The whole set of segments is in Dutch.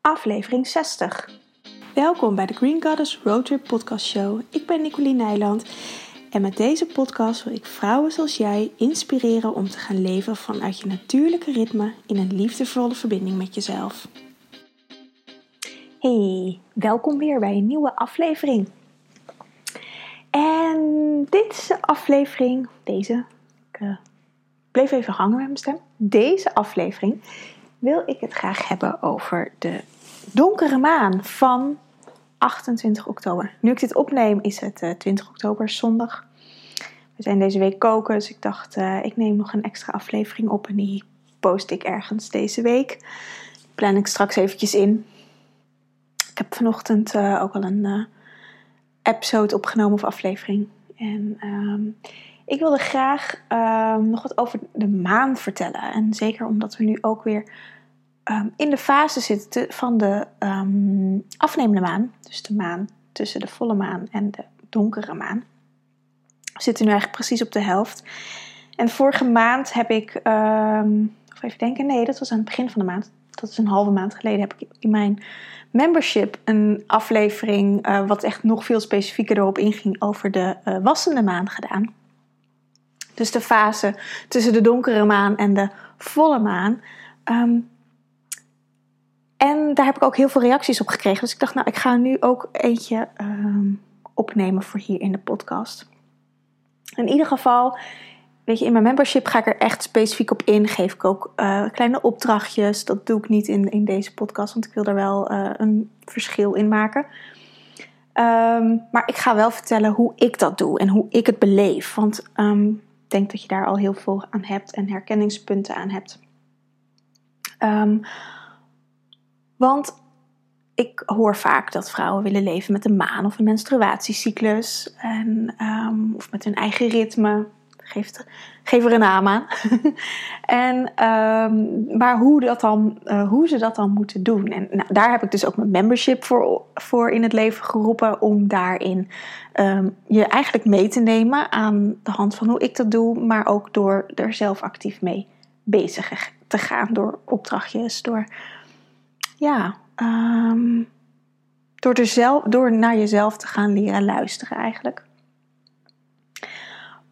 aflevering 60. Welkom bij de Green Goddess Roadtrip Podcast Show. Ik ben Nicoline Nijland en met deze podcast wil ik vrouwen zoals jij inspireren om te gaan leven vanuit je natuurlijke ritme in een liefdevolle verbinding met jezelf. Hey, welkom weer bij een nieuwe aflevering. En deze aflevering, deze, ik uh, bleef even hangen met mijn stem. Deze aflevering wil ik het graag hebben over de donkere maan van 28 oktober. Nu ik dit opneem is het uh, 20 oktober, zondag. We zijn deze week koken, dus ik dacht uh, ik neem nog een extra aflevering op en die post ik ergens deze week. Plan ik straks eventjes in. Ik heb vanochtend uh, ook al een episode opgenomen of aflevering. En um, ik wilde graag um, nog wat over de maan vertellen. En zeker omdat we nu ook weer um, in de fase zitten van de um, afnemende maan. Dus de maan tussen de volle maan en de donkere maan. We zitten nu eigenlijk precies op de helft. En vorige maand heb ik, of even denken, nee, dat was aan het begin van de maand. Dat is een halve maand geleden, heb ik in mijn membership een aflevering, uh, wat echt nog veel specifieker erop inging, over de uh, wassende maan gedaan. Dus de fase tussen de donkere maan en de volle maan. Um, en daar heb ik ook heel veel reacties op gekregen. Dus ik dacht, nou, ik ga nu ook eentje um, opnemen voor hier in de podcast. In ieder geval, weet je, in mijn membership ga ik er echt specifiek op in. Geef ik ook uh, kleine opdrachtjes. Dat doe ik niet in, in deze podcast, want ik wil er wel uh, een verschil in maken. Um, maar ik ga wel vertellen hoe ik dat doe en hoe ik het beleef. Want denk dat je daar al heel veel aan hebt en herkenningspunten aan hebt. Um, want ik hoor vaak dat vrouwen willen leven met een maan of een menstruatiecyclus. En, um, of met hun eigen ritme. Geef, geef er een naam aan. en, um, maar hoe, dat dan, uh, hoe ze dat dan moeten doen. En nou, daar heb ik dus ook mijn membership voor, voor in het leven geroepen. Om daarin um, je eigenlijk mee te nemen aan de hand van hoe ik dat doe. Maar ook door er zelf actief mee bezig te gaan. Door opdrachtjes, door ja, um, door, er zelf, door naar jezelf te gaan leren luisteren eigenlijk.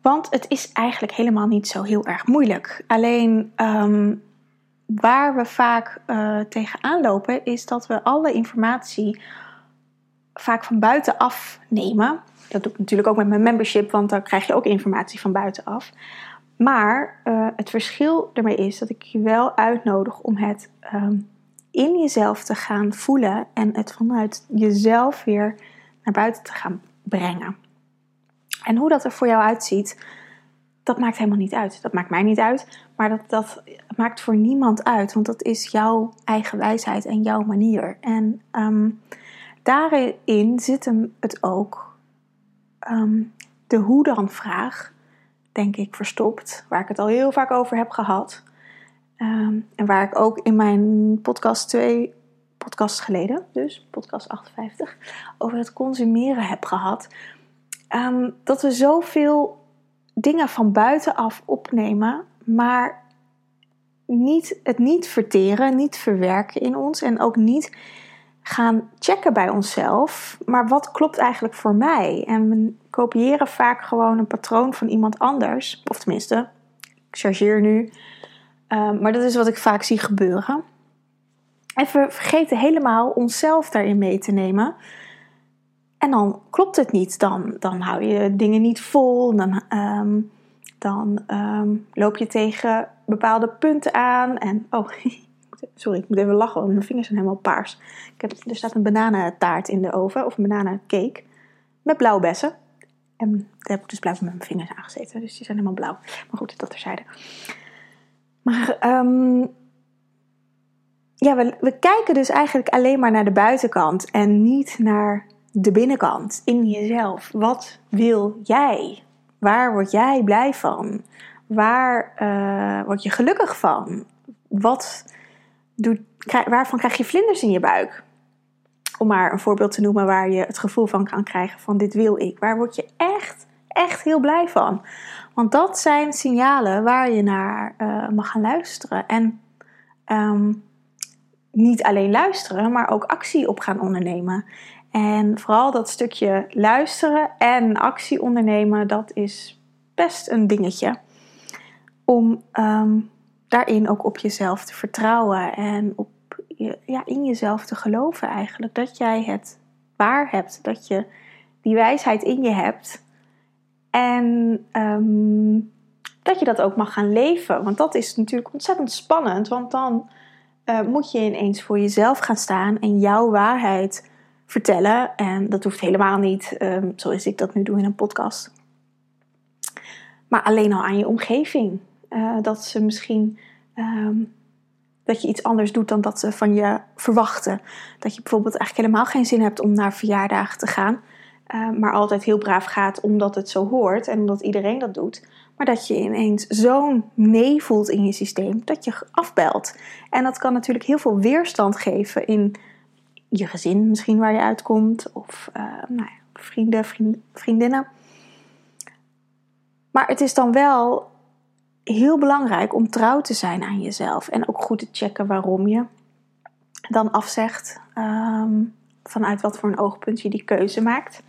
Want het is eigenlijk helemaal niet zo heel erg moeilijk. Alleen um, waar we vaak uh, tegenaan lopen is dat we alle informatie vaak van buitenaf nemen. Dat doe ik natuurlijk ook met mijn membership, want dan krijg je ook informatie van buitenaf. Maar uh, het verschil ermee is dat ik je wel uitnodig om het um, in jezelf te gaan voelen en het vanuit jezelf weer naar buiten te gaan brengen. En hoe dat er voor jou uitziet, dat maakt helemaal niet uit. Dat maakt mij niet uit, maar dat, dat maakt voor niemand uit, want dat is jouw eigen wijsheid en jouw manier. En um, daarin zit hem het ook, um, de hoe dan vraag, denk ik, verstopt, waar ik het al heel vaak over heb gehad. Um, en waar ik ook in mijn podcast twee podcasts geleden, dus podcast 58, over het consumeren heb gehad. Um, dat we zoveel dingen van buitenaf opnemen, maar niet, het niet verteren, niet verwerken in ons en ook niet gaan checken bij onszelf. Maar wat klopt eigenlijk voor mij? En we kopiëren vaak gewoon een patroon van iemand anders, of tenminste, ik chargeer nu Um, maar dat is wat ik vaak zie gebeuren. En we vergeten helemaal onszelf daarin mee te nemen. En dan klopt het niet. Dan, dan hou je dingen niet vol. Dan, um, dan um, loop je tegen bepaalde punten aan. En oh, sorry, ik moet even lachen, want mijn vingers zijn helemaal paars. Ik heb, er staat een bananentaart in de oven, of een bananencake, met blauwe bessen. En daar heb ik dus blauw met mijn vingers aangezeten, dus die zijn helemaal blauw. Maar goed, dat terzijde. Maar um, ja, we, we kijken dus eigenlijk alleen maar naar de buitenkant en niet naar de binnenkant in jezelf. Wat wil jij? Waar word jij blij van? Waar uh, word je gelukkig van? Wat doet, waarvan krijg je vlinders in je buik? Om maar een voorbeeld te noemen waar je het gevoel van kan krijgen van dit wil ik. Waar word je echt, echt heel blij van? Want dat zijn signalen waar je naar uh, mag gaan luisteren. En um, niet alleen luisteren, maar ook actie op gaan ondernemen. En vooral dat stukje luisteren en actie ondernemen, dat is best een dingetje. Om ehm, daarin ook op jezelf te vertrouwen en op ja, in jezelf te geloven eigenlijk. Dat jij het waar hebt, dat je die wijsheid in je hebt. En ehm, dat je dat ook mag gaan leven. Want dat is natuurlijk ontzettend spannend. Want dan uh, moet je ineens voor jezelf gaan staan en jouw waarheid vertellen. En dat hoeft helemaal niet um, zoals ik dat nu doe in een podcast. Maar alleen al aan je omgeving. Uh, dat ze misschien um, dat je iets anders doet dan dat ze van je verwachten. Dat je bijvoorbeeld eigenlijk helemaal geen zin hebt om naar verjaardagen te gaan. Uh, maar altijd heel braaf gaat omdat het zo hoort en omdat iedereen dat doet. Maar dat je ineens zo'n nee voelt in je systeem dat je afbelt. En dat kan natuurlijk heel veel weerstand geven in je gezin, misschien waar je uitkomt, of uh, nou ja, vrienden, vriend, vriendinnen. Maar het is dan wel heel belangrijk om trouw te zijn aan jezelf en ook goed te checken waarom je dan afzegt, um, vanuit wat voor een oogpunt je die keuze maakt.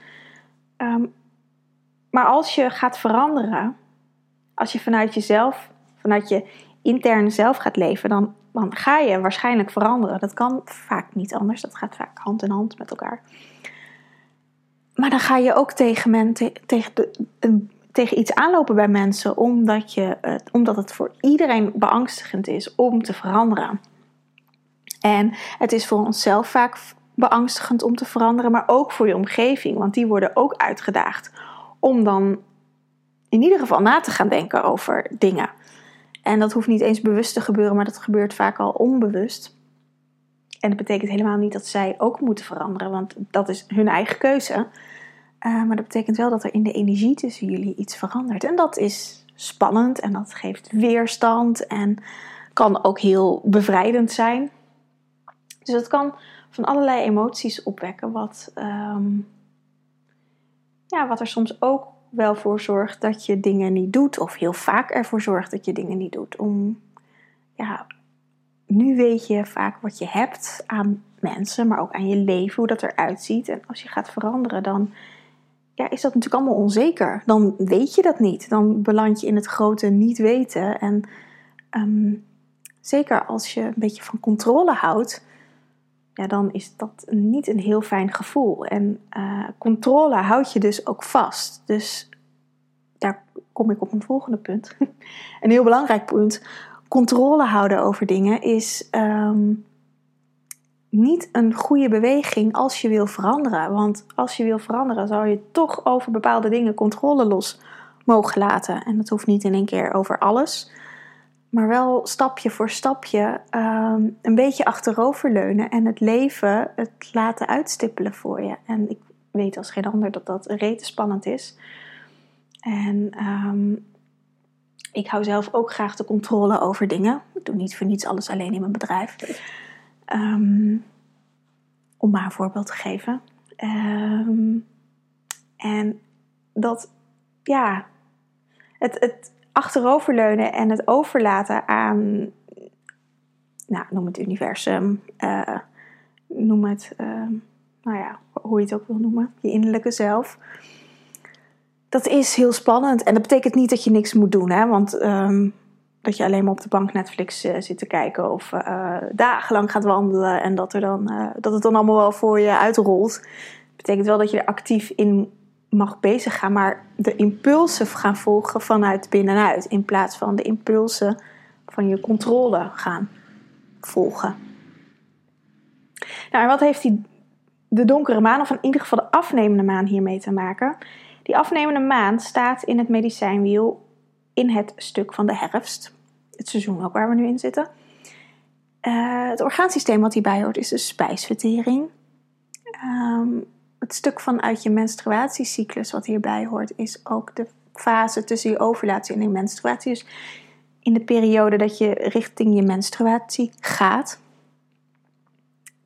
Um, maar als je gaat veranderen, als je vanuit jezelf, vanuit je interne zelf gaat leven, dan, dan ga je waarschijnlijk veranderen. Dat kan vaak niet anders, dat gaat vaak hand in hand met elkaar. Maar dan ga je ook tegen, tegen, de, tegen iets aanlopen bij mensen, omdat, je, omdat het voor iedereen beangstigend is om te veranderen. En het is voor onszelf vaak beangstigend om te veranderen, maar ook voor je omgeving, want die worden ook uitgedaagd om dan in ieder geval na te gaan denken over dingen. En dat hoeft niet eens bewust te gebeuren, maar dat gebeurt vaak al onbewust. En dat betekent helemaal niet dat zij ook moeten veranderen, want dat is hun eigen keuze. Uh, maar dat betekent wel dat er in de energie tussen jullie iets verandert. En dat is spannend en dat geeft weerstand en kan ook heel bevrijdend zijn. Dus het kan van allerlei emoties opwekken, wat, um, ja, wat er soms ook wel voor zorgt dat je dingen niet doet, of heel vaak ervoor zorgt dat je dingen niet doet. Om, ja, nu weet je vaak wat je hebt aan mensen, maar ook aan je leven, hoe dat eruit ziet. En als je gaat veranderen, dan ja, is dat natuurlijk allemaal onzeker. Dan weet je dat niet. Dan beland je in het grote niet weten. En um, zeker als je een beetje van controle houdt, ja, dan is dat niet een heel fijn gevoel. En uh, controle houdt je dus ook vast. Dus daar kom ik op een volgende punt. een heel belangrijk punt. Controle houden over dingen is um, niet een goede beweging als je wil veranderen. Want als je wil veranderen, zou je toch over bepaalde dingen controle los mogen laten. En dat hoeft niet in één keer over alles maar wel stapje voor stapje um, een beetje achteroverleunen en het leven het laten uitstippelen voor je. En ik weet als geen ander dat dat rete spannend is. En um, ik hou zelf ook graag de controle over dingen. Ik doe niet voor niets alles alleen in mijn bedrijf. Um, om maar een voorbeeld te geven. en dat, ja, het, het, achteroverleunen en het overlaten aan, nou, noem het universum, uh, noem het, uh, nou ja, hoe je het ook wil noemen, je innerlijke zelf. Dat is heel spannend en dat betekent niet dat je niks moet doen, hè, want um, dat je alleen maar op de bank Netflix uh, zit te kijken of dagenlang gaat wandelen en dat, er dan, dat het dan allemaal wel voor je uitrolt. Betekent wel dat je er actief in mag bezig gaan, maar de impulsen gaan volgen vanuit binnenuit. In plaats van de impulsen van je controle gaan volgen. Nou, en wat heeft die, de donkere maan, of in ieder geval de afnemende maan, hiermee te maken? Die afnemende maan staat in het medicijnwiel in het stuk van de herfst. Het seizoen ook waar we nu in zitten. Uh, het orgaansysteem wat hierbij hoort is de spijsvertering. Um, het stuk vanuit je menstruatiecyclus wat hierbij hoort, is ook de fase tussen je ovulatie en je menstruatie. Dus in de periode dat je richting je menstruatie gaat.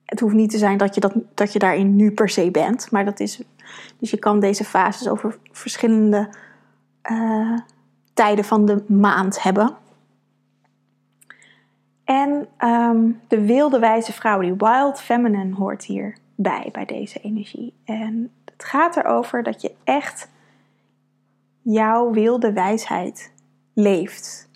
Het hoeft niet te zijn dat je, dat, dat je daarin nu per se bent, maar dat is. Dus je kan deze fases over verschillende uh, tijden van de maand hebben. En ehm, de wilde wijze vrouw, die wild feminine, hoort hierbij, bij deze energie. En het gaat erover dat je echt jouw wilde wijsheid leeft.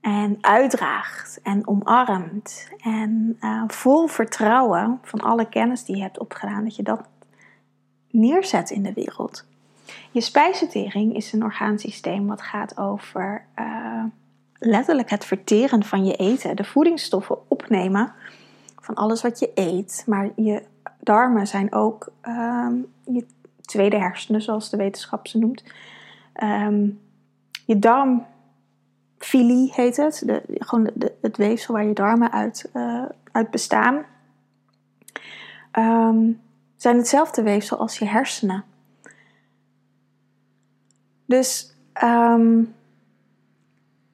En uitdraagt en omarmt. En uh, vol vertrouwen van alle kennis die je hebt opgedaan, dat je dat neerzet in de wereld. Je spijsvertering is een orgaansysteem wat gaat over uh, letterlijk het verteren van je eten, de voedingsstoffen opnemen van alles wat je eet. Maar je darmen zijn ook um, je tweede hersenen, zoals de wetenschap ze noemt. Um, je darmfilie heet het, de, gewoon het weefsel waar je darmen uit, uh, uit bestaan. Um, zijn hetzelfde weefsel als je hersenen. Dus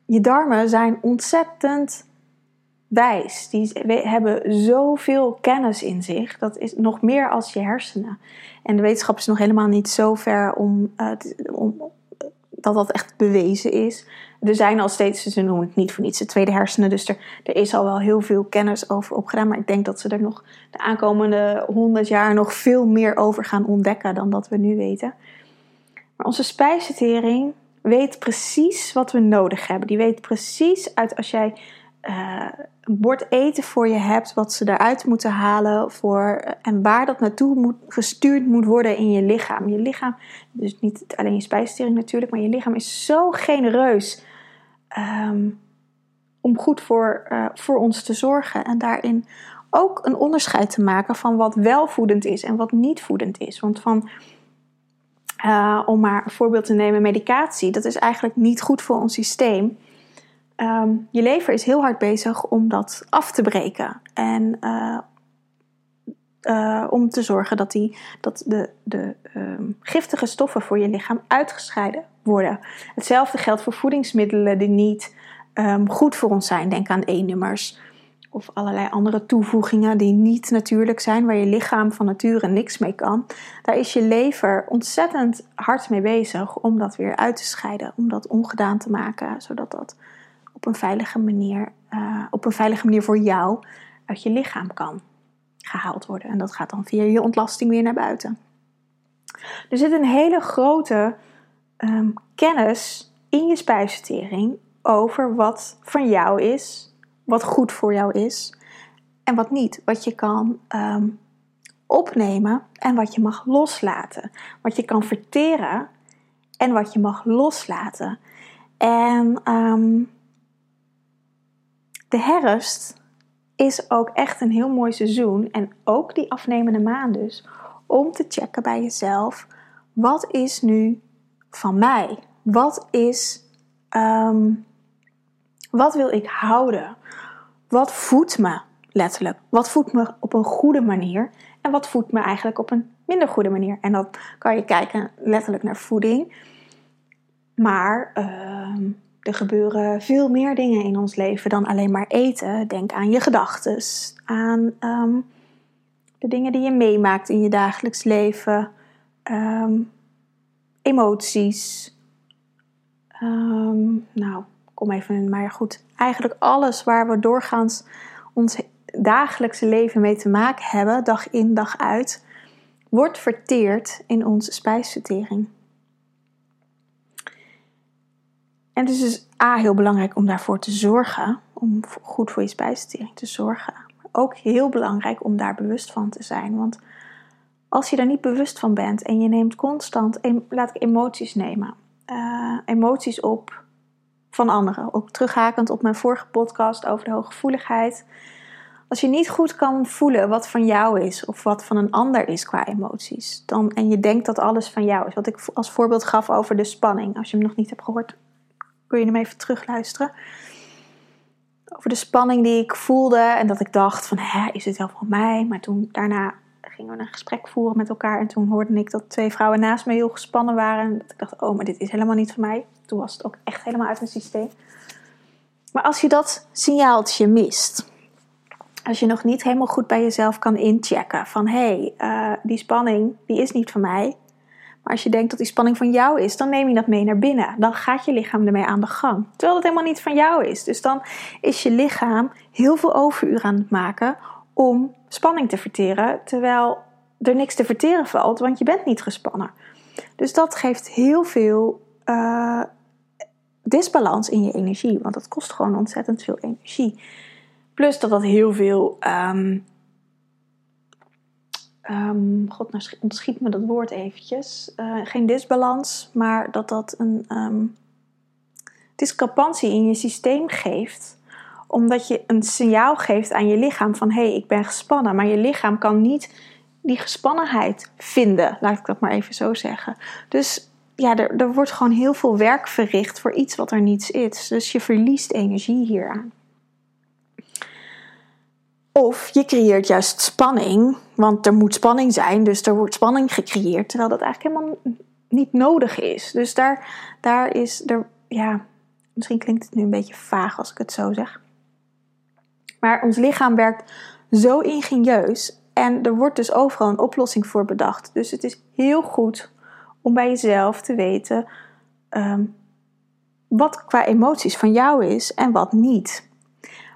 je darmen zijn ontzettend wijs. Die hebben zoveel kennis in zich. Dat is nog meer als je hersenen. En de wetenschap is nog helemaal niet zo ver om, uh, om dat dat echt bewezen is. Er zijn al steeds, ze noemen het niet voor niets, de tweede hersenen. Dus er, er is al wel heel veel kennis over opgedaan. Maar ik denk dat ze er nog de aankomende honderd jaar nog veel meer over gaan ontdekken dan dat we nu weten. Maar onze spijsvertering weet precies wat we nodig hebben. Die weet precies uit als jij uh, een bord eten voor je hebt, wat ze eruit moeten halen voor, en waar dat naartoe moet, gestuurd moet worden in je lichaam. Je lichaam, dus niet alleen je spijsvertering natuurlijk, maar je lichaam is zo genereus um, om goed voor, uh, voor ons te zorgen en daarin ook een onderscheid te maken van wat wel voedend is en wat niet voedend is. Want van uh, om maar een voorbeeld te nemen, medicatie, dat is eigenlijk niet goed voor ons systeem. Um, je lever is heel hard bezig om dat af te breken. En uh, uh, om te zorgen dat, die, dat de, de um, giftige stoffen voor je lichaam uitgescheiden worden. Hetzelfde geldt voor voedingsmiddelen die niet um, goed voor ons zijn. Denk aan E-nummers of allerlei andere toevoegingen die niet natuurlijk zijn, waar je lichaam van nature niks mee kan. Daar is je lever ontzettend hard mee bezig om dat weer uit te scheiden, om dat ongedaan te maken, zodat dat op een veilige manier, uh, op een veilige manier voor jou uit je lichaam kan gehaald worden. En dat gaat dan via je ontlasting weer naar buiten. Er zit een hele grote um, kennis in je spijsvertering over wat van jou is, wat goed voor jou is en wat niet. Wat je kan um, opnemen en wat je mag loslaten. Wat je kan verteren en wat je mag loslaten. En um, de herfst is ook echt een heel mooi seizoen. En ook die afnemende maan dus. Om te checken bij jezelf. Wat is nu van mij? Wat is... Um, wat wil ik houden? Wat voedt me letterlijk? Wat voedt me op een goede manier? En wat voedt me eigenlijk op een minder goede manier? En dan kan je kijken letterlijk naar voeding. Maar... Uh, er gebeuren veel meer dingen in ons leven dan alleen maar eten. Denk aan je gedachten, aan um, de dingen die je meemaakt in je dagelijks leven, um, emoties. Um, nou, kom even in, maar goed. Eigenlijk alles waar we doorgaans ons dagelijkse leven mee te maken hebben, dag in dag uit, wordt verteerd in onze spijsvertering. En het is dus A, heel belangrijk om daarvoor te zorgen, om goed voor je spijsvertering te zorgen. Maar ook heel belangrijk om daar bewust van te zijn. Want als je daar niet bewust van bent en je neemt constant, laat ik emoties nemen, uh, emoties op van anderen. Ook terughakend op mijn vorige podcast over de hooggevoeligheid. Als je niet goed kan voelen wat van jou is of wat van een ander is qua emoties, dan, en je denkt dat alles van jou is, wat ik als voorbeeld gaf over de spanning, als je hem nog niet hebt gehoord, kun je hem even terugluisteren. Over de spanning die ik voelde en dat ik dacht van, hè, is dit wel van mij? Maar toen daarna gingen we een gesprek voeren met elkaar en toen hoorde ik dat twee vrouwen naast me heel gespannen waren. En dat ik dacht, oh, maar dit is helemaal niet van mij. Toen was het ook echt helemaal uit mijn systeem. Maar als je dat signaaltje mist, als je nog niet helemaal goed bij jezelf kan inchecken van hé, hey, uh, die spanning die is niet van mij, Maar als je denkt dat die spanning van jou is, dan neem je dat mee naar binnen. Dan gaat je lichaam ermee aan de gang. Terwijl het helemaal niet van jou is. Dus dan is je lichaam heel veel overuren aan het maken om spanning te verteren. Terwijl er niks te verteren valt, want je bent niet gespannen. Dus dat geeft heel veel uh, disbalans in je energie. Want dat kost gewoon ontzettend veel energie. Plus dat dat heel veel. Um, um, God, nou ontschiet me dat woord eventjes. Uh, geen disbalans, maar dat dat een um, discrepantie in je systeem geeft. Omdat je een signaal geeft aan je lichaam van hé, hey, ik ben gespannen. Maar je lichaam kan niet die gespannenheid vinden, laat ik dat maar even zo zeggen. Dus ja, er, er wordt gewoon heel veel werk verricht voor iets wat er niets is. Dus je verliest energie hieraan. Of je creëert juist spanning, want er moet spanning zijn, dus er wordt spanning gecreëerd, terwijl dat eigenlijk helemaal niet nodig is. Dus daar, daar is er, ja, misschien klinkt het nu een beetje vaag als ik het zo zeg. Maar ons lichaam werkt zo ingenieus en er wordt dus overal een oplossing voor bedacht. Dus het is heel goed om bij jezelf te weten ehm, wat qua emoties van jou is en wat niet.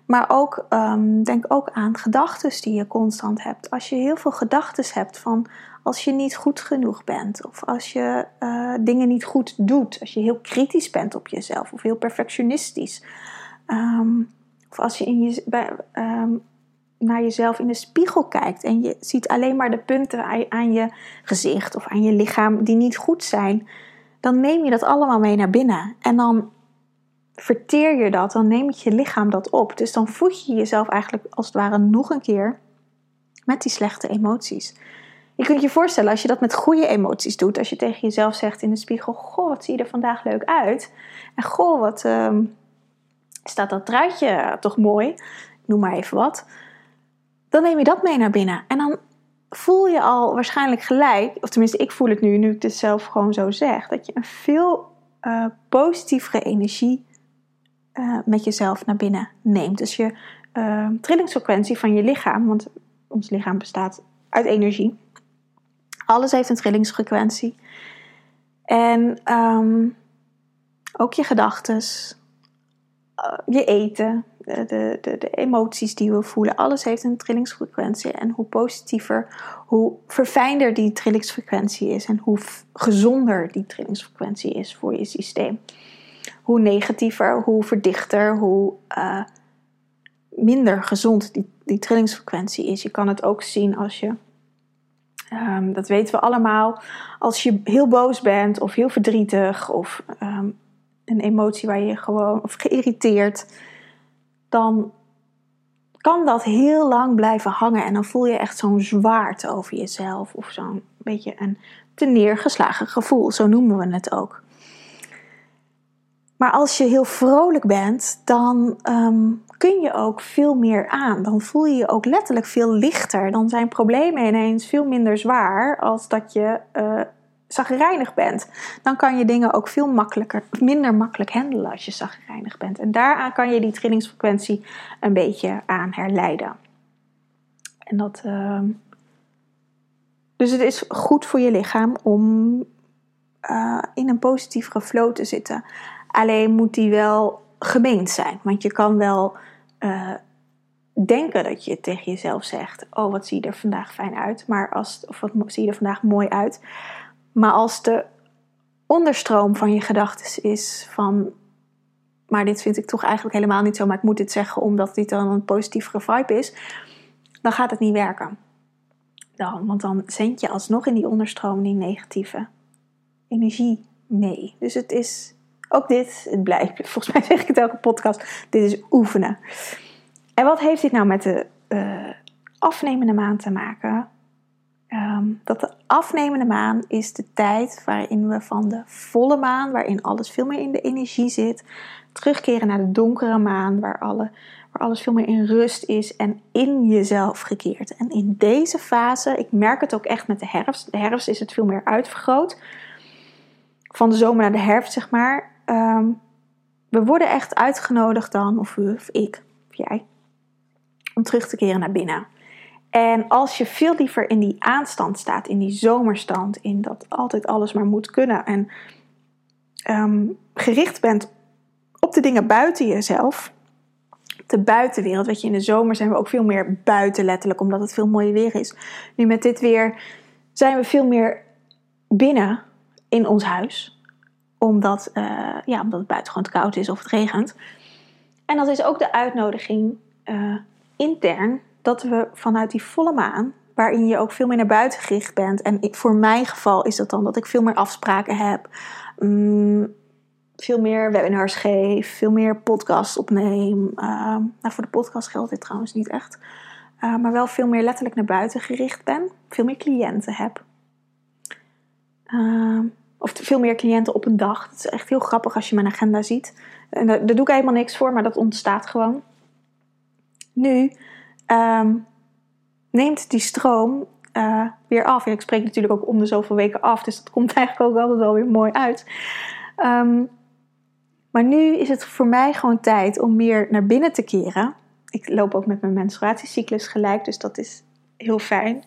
Maar ook, um, denk ook aan gedachten die je constant hebt. Als je heel veel gedachten hebt van als je niet goed genoeg bent, of als je uh, dingen niet goed doet, als je heel kritisch bent op jezelf, of heel perfectionistisch, um, of als je in je, bij, um, naar jezelf in de spiegel kijkt en je ziet alleen maar de punten aan je gezicht of aan je lichaam die niet goed zijn, dan neem je dat allemaal mee naar binnen. En dan verteer je dat, dan neemt je lichaam dat op. Dus dan voed je jezelf eigenlijk als het ware nog een keer met die slechte emoties. Je kunt je voorstellen als je dat met goede emoties doet, als je tegen jezelf zegt in de spiegel: Goh, wat zie je er vandaag leuk uit? En goh, wat uh, staat dat truitje toch mooi? Noem maar even wat. Dan neem je dat mee naar binnen. En dan voel je al waarschijnlijk gelijk, of tenminste, ik voel het nu, nu ik het zelf gewoon zo zeg, dat je een veel uh, positievere energie uh, met jezelf naar binnen neemt. Dus je uh, trillingsfrequentie van je lichaam, want ons lichaam bestaat uit energie. Alles heeft een trillingsfrequentie. En um, ook je gedachten, uh, je eten, de, de, de, emoties die we voelen, alles heeft een trillingsfrequentie. En hoe positiever, hoe verfijnder die trillingsfrequentie is en hoe gezonder die trillingsfrequentie is voor je systeem hoe negatiever, hoe verdichter, hoe uh, minder gezond die, die trillingsfrequentie is. Je kan het ook zien als je, um, dat weten we allemaal, als je heel boos bent of heel verdrietig of um, een emotie waar je gewoon, of geïrriteerd, dan kan dat heel lang blijven hangen en dan voel je echt zo'n zwaarte over jezelf of zo'n beetje een te neergeslagen gevoel, zo noemen we het ook. Maar als je heel vrolijk bent, dan um, kun je ook veel meer aan. Dan voel je je ook letterlijk veel lichter. Dan zijn problemen ineens veel minder zwaar als dat je uh, bent. Dan kan je dingen ook veel makkelijker, minder makkelijk handelen als je zagrijnig bent. En daaraan kan je die trillingsfrequentie een beetje aan herleiden. En dat. Uh, dus het is goed voor je lichaam om uh, in een positievere flow te zitten. Alleen moet die wel gemeend zijn. Want je kan wel uh, denken dat je tegen jezelf zegt: Oh, wat zie je er vandaag fijn uit. Maar als, of wat zie je er vandaag mooi uit. Maar als de onderstroom van je gedachten is van. Maar dit vind ik toch eigenlijk helemaal niet zo. Maar ik moet dit zeggen omdat dit dan een positievere vibe is. Dan gaat het niet werken. Dan, want dan zend je alsnog in die onderstroom die negatieve energie mee. Dus het is ook dit, het blijft, volgens mij zeg ik het elke podcast, dit is oefenen. En wat heeft dit nou met de uh, afnemende maan te maken? Um, dat de afnemende maan is de tijd waarin we van de volle maan, waarin alles veel meer in de energie zit, terugkeren naar de donkere maan, waar, alle, waar alles veel meer in rust is en in jezelf gekeerd. En in deze fase, ik merk het ook echt met de herfst, de herfst is het veel meer uitvergroot. Van de zomer naar de herfst, zeg maar. Um, we worden echt uitgenodigd dan, of u of ik, of jij, om terug te keren naar binnen. En als je veel liever in die aanstand staat, in die zomerstand, in dat altijd alles maar moet kunnen en ehm, gericht bent op de dingen buiten jezelf, de buitenwereld. Weet je, in de zomer zijn we ook veel meer buiten letterlijk, omdat het veel mooier weer is. Nu met dit weer zijn we veel meer binnen in ons huis, omdat, uh, ja, omdat het buiten gewoon te koud is of het regent. En dat is ook de uitnodiging uh, intern dat we vanuit die volle maan, waarin je ook veel meer naar buiten gericht bent. En voor mijn geval is dat dan dat ik veel meer afspraken heb, mm, veel meer webinars geef, veel meer podcasts opneem. Uh, nou, voor de podcast geldt dit trouwens niet echt. Maar wel veel meer letterlijk naar buiten gericht ben. Veel meer cliënten heb. Of veel meer cliënten op een dag. Het is echt heel grappig als je mijn agenda ziet. En daar, doe ik helemaal niks voor, maar dat ontstaat gewoon. Nu um, neemt die stroom uh, weer af. En ik spreek natuurlijk ook om de zoveel weken af, dus dat komt eigenlijk ook altijd wel weer mooi uit. Um, maar nu is het voor mij gewoon tijd om meer naar binnen te keren. Ik loop ook met mijn menstruatiecyclus gelijk, dus dat is heel fijn.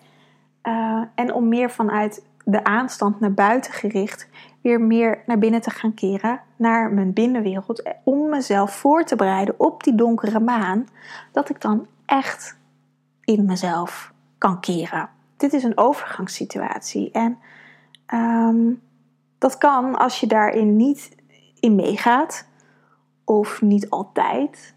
Uh, en om meer vanuit de aanstand naar buiten gericht, weer meer naar binnen te gaan keren, naar mijn binnenwereld, om mezelf voor te bereiden op die donkere maan, dat ik dan echt in mezelf kan keren. Dit is een overgangssituatie en um, dat kan als je daarin niet in meegaat, of niet altijd,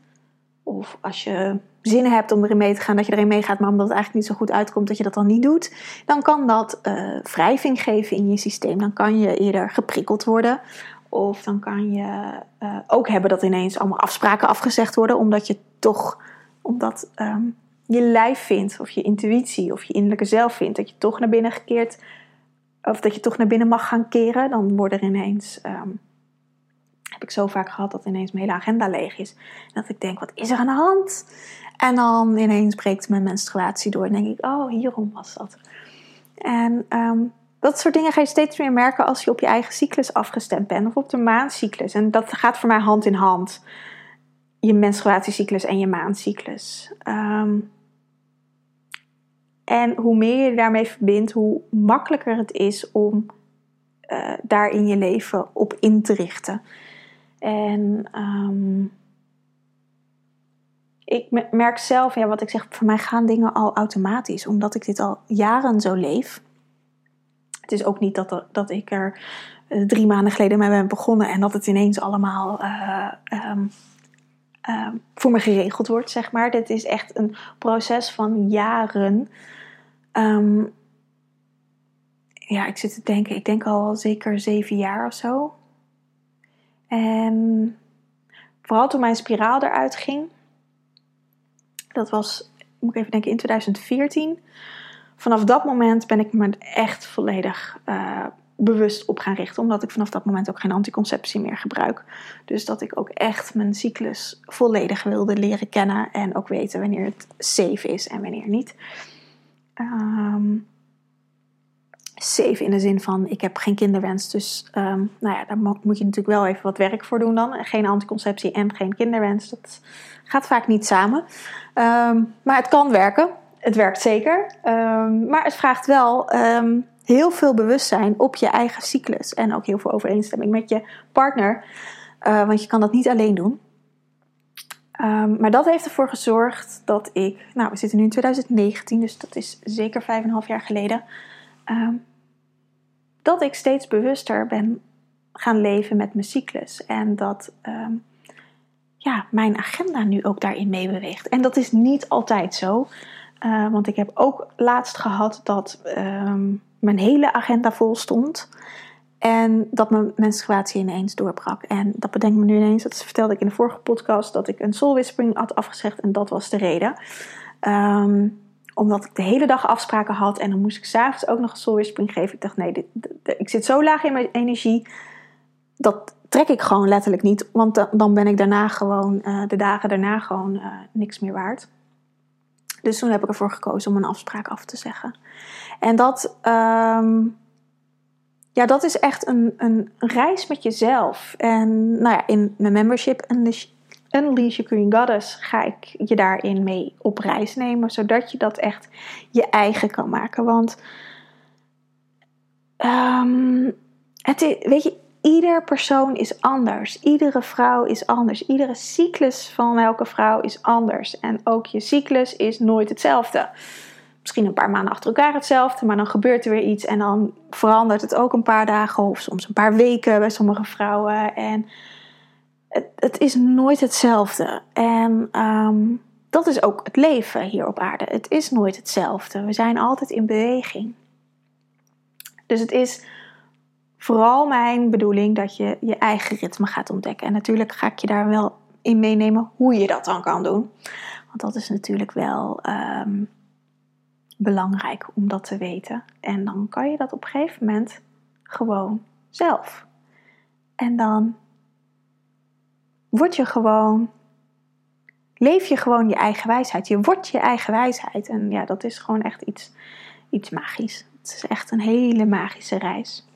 of als je zin hebt om erin mee te gaan, dat je erin meegaat, maar omdat het eigenlijk niet zo goed uitkomt, dat je dat dan niet doet, dan kan dat uh, wrijving geven in je systeem. Dan kan je eerder geprikkeld worden. Of dan kan je uh, ook hebben dat ineens allemaal afspraken afgezegd worden, omdat je toch, omdat um, je lijf vindt, of je intuïtie, of je innerlijke zelf vindt, dat je toch naar binnen gekeerd, of dat je toch naar binnen mag gaan keren. Dan worden er ineens um, heb ik zo vaak gehad dat ineens mijn hele agenda leeg is. Dat ik denk, wat is er aan de hand? En dan ineens breekt mijn menstruatie door. En denk ik, oh, hierom was dat. En um, dat soort dingen ga je steeds meer merken als je op je eigen cyclus afgestemd bent. Of op de maancyclus. En dat gaat voor mij hand in hand. Je menstruatiecyclus en je maancyclus. Um, en hoe meer je daarmee verbindt, hoe makkelijker het is om uh, daar in je leven op in te richten. En um, ik merk zelf, ja, wat ik zeg, voor mij gaan dingen al automatisch, omdat ik dit al jaren zo leef. Het is ook niet dat, dat ik er eh, drie maanden geleden mee ben begonnen en dat het ineens allemaal uh, um, uh, voor me geregeld wordt, zeg maar. Dit is echt een proces van jaren. Ja, ik zit te denken, ik denk al zeker zeven jaar of zo. En vooral toen mijn spiraal eruit ging, dat was, moet ik even denken, in 2014. Vanaf dat moment ben ik me echt volledig uh, bewust op gaan richten, omdat ik vanaf dat moment ook geen anticonceptie meer gebruik. Dus dat ik ook echt mijn cyclus volledig wilde leren kennen en ook weten wanneer het safe is en wanneer niet. Um, safe in de zin van ik heb geen kinderwens. Dus um, nou ja, daar moet je natuurlijk wel even wat werk voor doen dan. Geen anticonceptie en geen kinderwens. Dat gaat vaak niet samen. Um, maar het kan werken. Het werkt zeker. Um, maar het vraagt wel heel veel bewustzijn op je eigen cyclus. En ook heel veel overeenstemming met je partner. Uh, want je kan dat niet alleen doen. maar dat heeft ervoor gezorgd dat ik, nou we zitten nu in 2019, dus dat is zeker 5,5 jaar geleden, um, dat ik steeds bewuster ben gaan leven met mijn cyclus. En dat um, ja, mijn agenda nu ook daarin meebeweegt. En dat is niet altijd zo. Uh, want ik heb ook laatst gehad dat um, mijn hele agenda vol stond. En dat mijn menstruatie ineens doorbrak. En dat bedenk me nu ineens, dat vertelde ik in de vorige podcast, dat ik een soul whispering had afgezegd. En dat was de reden. Omdat ik de hele dag afspraken had en dan moest ik s'avonds ook nog een soul whispering geven. Ik dacht, nee, ik zit zo laag in mijn energie. Dat trek ik gewoon letterlijk niet. Want dan ben ik daarna gewoon, uh, de dagen daarna gewoon uh, niks meer waard. Dus toen heb ik ervoor gekozen om een afspraak af te zeggen. En dat, um, ja, dat is echt een, een reis met jezelf. En nou ja, in mijn membership Unleash Your Green Goddess ga ik je daarin mee op reis nemen, zodat je dat echt je eigen kan maken. Want um, het weet je, ieder persoon is anders. Iedere vrouw is anders. Iedere cyclus van elke vrouw is anders. En ook je cyclus is nooit hetzelfde. Misschien een paar maanden achter elkaar hetzelfde, maar dan gebeurt er weer iets en dan verandert het ook een paar dagen of soms een paar weken bij sommige vrouwen. En het, het is nooit hetzelfde. En ehm, dat is ook het leven hier op aarde. Het is nooit hetzelfde. We zijn altijd in beweging. Dus het is vooral mijn bedoeling dat je je eigen ritme gaat ontdekken. En natuurlijk ga ik je daar wel in meenemen hoe je dat dan kan doen. Want dat is natuurlijk wel ehm, belangrijk om dat te weten. En dan kan je dat op een gegeven moment gewoon zelf. En dan word je gewoon, leef je gewoon je eigen wijsheid. Je wordt je eigen wijsheid. En ja, dat is gewoon echt iets, iets magisch. Het is echt een hele magische reis.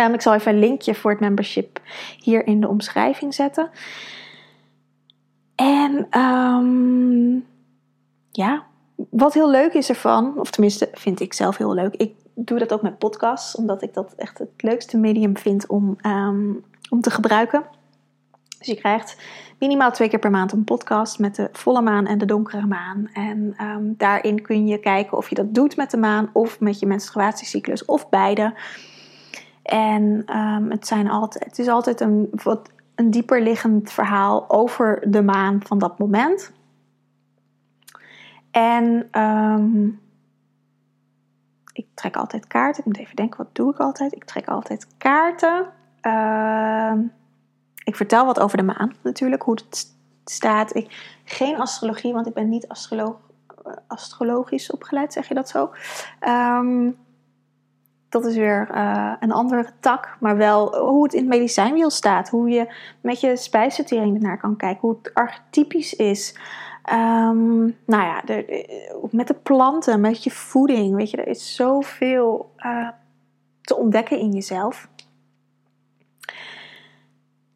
Um, ik zal even een linkje voor het membership hier in de omschrijving zetten. En um, ja, wat heel leuk is ervan, of tenminste vind ik zelf heel leuk. Ik doe dat ook met podcasts, omdat ik dat echt het leukste medium vind om, um, om te gebruiken. Dus je krijgt minimaal twee keer per maand een podcast met de volle maan en de donkere maan. En um, daarin kun je kijken of je dat doet met de maan of met je menstruatiecyclus of beide. En um, het, zijn altijd, het is altijd een wat een dieper liggend verhaal over de maan van dat moment. En um, ik trek altijd kaarten. Ik moet even denken, wat doe ik altijd? Ik trek altijd kaarten. Uh, ik vertel wat over de maan natuurlijk, hoe het staat. Ik, geen astrologie, want ik ben niet astroloog, astrologisch opgeleid, zeg je dat zo? Um, dat is weer uh, een andere tak, maar wel hoe het in het medicijnwiel staat. Hoe je met je spijsvertering ernaar kan kijken, hoe het archetypisch is. Um, nou ja, de, met de planten, met je voeding. Weet je, er is zoveel te ontdekken in jezelf.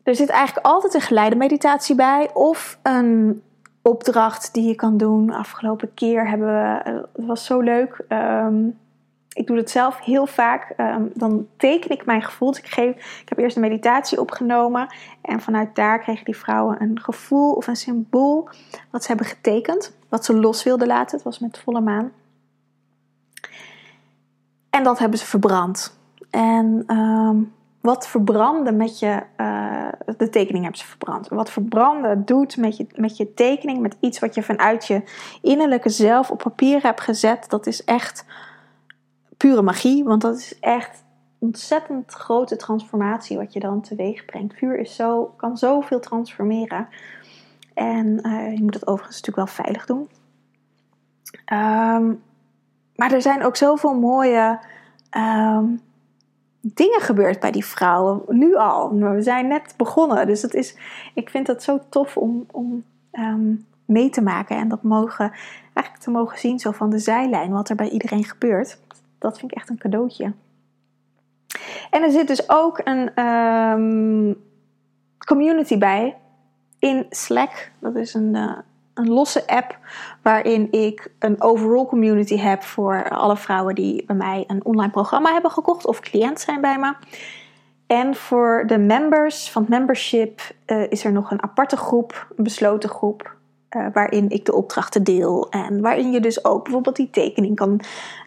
Er zit eigenlijk altijd een geleide meditatie bij of een opdracht die je kan doen. Afgelopen keer hebben we, eh, het was zo leuk. Um, ik doe het zelf heel vaak. Um, dan teken ik mijn gevoel. Dus ik, geef, ik heb eerst een meditatie opgenomen. En vanuit daar kregen die vrouwen een gevoel of een symbool. Wat ze hebben getekend. Wat ze los wilden laten. Het was met volle maan. En dat hebben ze verbrand. En um, wat verbranden met je. Uh, de tekening hebben ze verbrand. Wat verbranden doet met je, met je tekening. Met iets wat je vanuit je innerlijke zelf op papier hebt gezet. Dat is echt pure magie, want dat is echt ontzettend grote transformatie wat je dan teweeg brengt. Vuur is zo, kan zoveel transformeren. En uh, je moet het overigens natuurlijk wel veilig doen. Um, maar er zijn ook zoveel mooie um, dingen gebeurd bij die vrouwen. Nu al. We zijn net begonnen. Dus het is, ik vind het zo tof om, om um, mee te maken. En dat mogen, eigenlijk te mogen zien zo van de zijlijn. Wat er bij iedereen gebeurt dat vind ik echt een cadeautje. En er zit dus ook een um, community bij in Slack. Dat is een, uh, een losse app waarin ik een overall community heb voor alle vrouwen die bij mij een online programma hebben gekocht of cliënt zijn bij me. En voor de members van het membership uh, is er nog een aparte groep, een besloten groep, uh, waarin ik de opdrachten deel. En waarin je dus ook bijvoorbeeld die tekening kan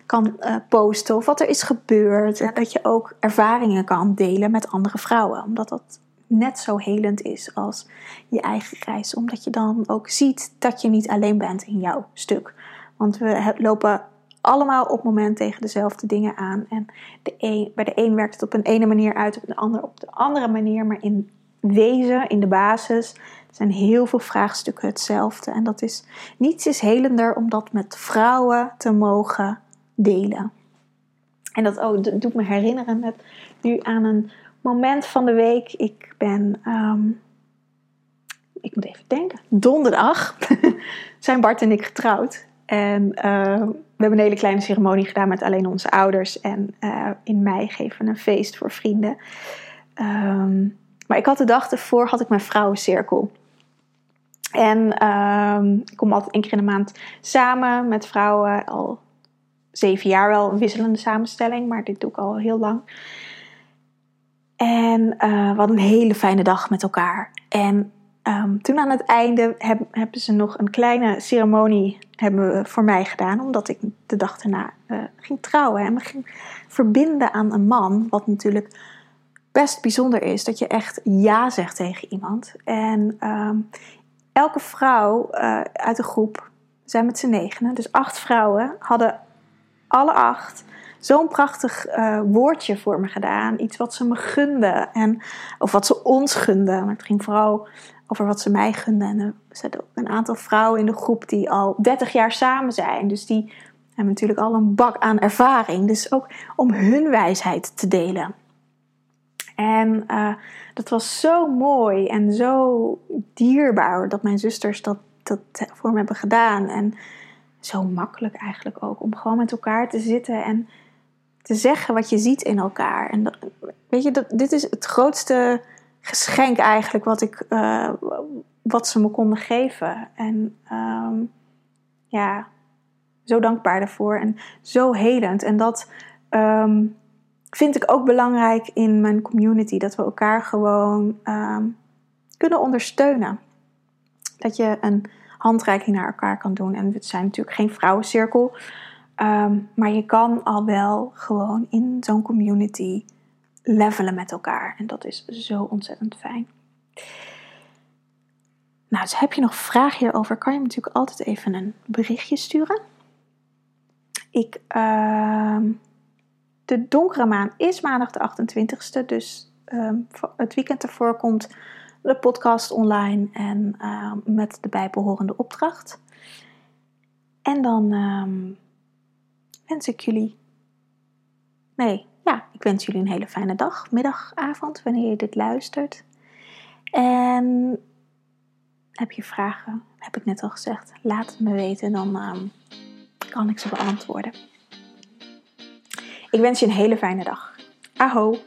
kan uh, posten of wat er is gebeurd. En dat je ook ervaringen kan delen met andere vrouwen. Omdat dat net zo helend is als je eigen reis. Omdat je dan ook ziet dat je niet alleen bent in jouw stuk. Want we lopen allemaal op moment tegen dezelfde dingen aan. En de bij de een werkt het op een ene manier uit, op de ander op de andere manier. Maar in wezen, in de basis, zijn heel veel vraagstukken hetzelfde. En dat is niets is helender om dat met vrouwen te mogen delen. En dat, oh, doet me herinneren met nu aan een moment van de week. Ik ben, um, ik moet even denken, donderdag zijn Bart en ik getrouwd. En uh, we hebben een hele kleine ceremonie gedaan met alleen onze ouders. En uh, in mei geven we een feest voor vrienden. Um, maar ik had de dag ervoor had ik mijn vrouwencirkel. En ehm, ik kom altijd één keer in de maand samen met vrouwen. Al zeven jaar wel een wisselende samenstelling, maar dit doe ik al heel lang. En uh, we hadden een hele fijne dag met elkaar. En ehm, toen aan het einde hebben ze nog een kleine ceremonie hebben we voor mij gedaan. Omdat ik de dag daarna uh, ging trouwen en me ging verbinden aan een man. Wat natuurlijk best bijzonder is. Dat je echt ja zegt tegen iemand. En um, elke vrouw uh, uit de groep, zijn met z'n negenen, dus acht vrouwen, hadden alle acht zo'n prachtig uh, woordje voor me gedaan. Iets wat ze me gunden. En, of wat ze ons gunden. Maar het ging vooral over wat ze mij gunden. En er zitten ook een aantal vrouwen in de groep die al 30 jaar samen zijn. Dus die hebben natuurlijk al een bak aan ervaring. Dus ook om hun wijsheid te delen. En uh, dat was zo mooi en zo dierbaar dat mijn zusters dat, dat voor me hebben gedaan. En zo makkelijk eigenlijk ook om gewoon met elkaar te zitten en te zeggen wat je ziet in elkaar. En weet je, dat, dit is het grootste geschenk eigenlijk wat, ik, uh, wat ze me konden geven. En um, ja, zo dankbaar daarvoor en zo helend. En dat um, vind ik ook belangrijk in mijn community. Dat we elkaar gewoon um, kunnen ondersteunen. Dat je een handreiking naar elkaar kan doen. En we zijn natuurlijk geen vrouwencirkel. Um, maar je kan al wel gewoon in zo'n community levelen met elkaar. En dat is zo ontzettend fijn. Nou, dus heb je nog vragen hierover, kan je me natuurlijk altijd even een berichtje sturen. Ik, uh, de donkere maan is maandag de 28ste, dus um, het weekend ervoor komt de podcast online en uh, met de bijbehorende opdracht. En dan um, wens ik jullie. Nee, ja, ik wens jullie een hele fijne dag, middag, avond, wanneer je dit luistert. En heb je vragen, heb ik net al gezegd, laat het me weten, dan um, kan ik ze beantwoorden. Ik wens je een hele fijne dag. Aho!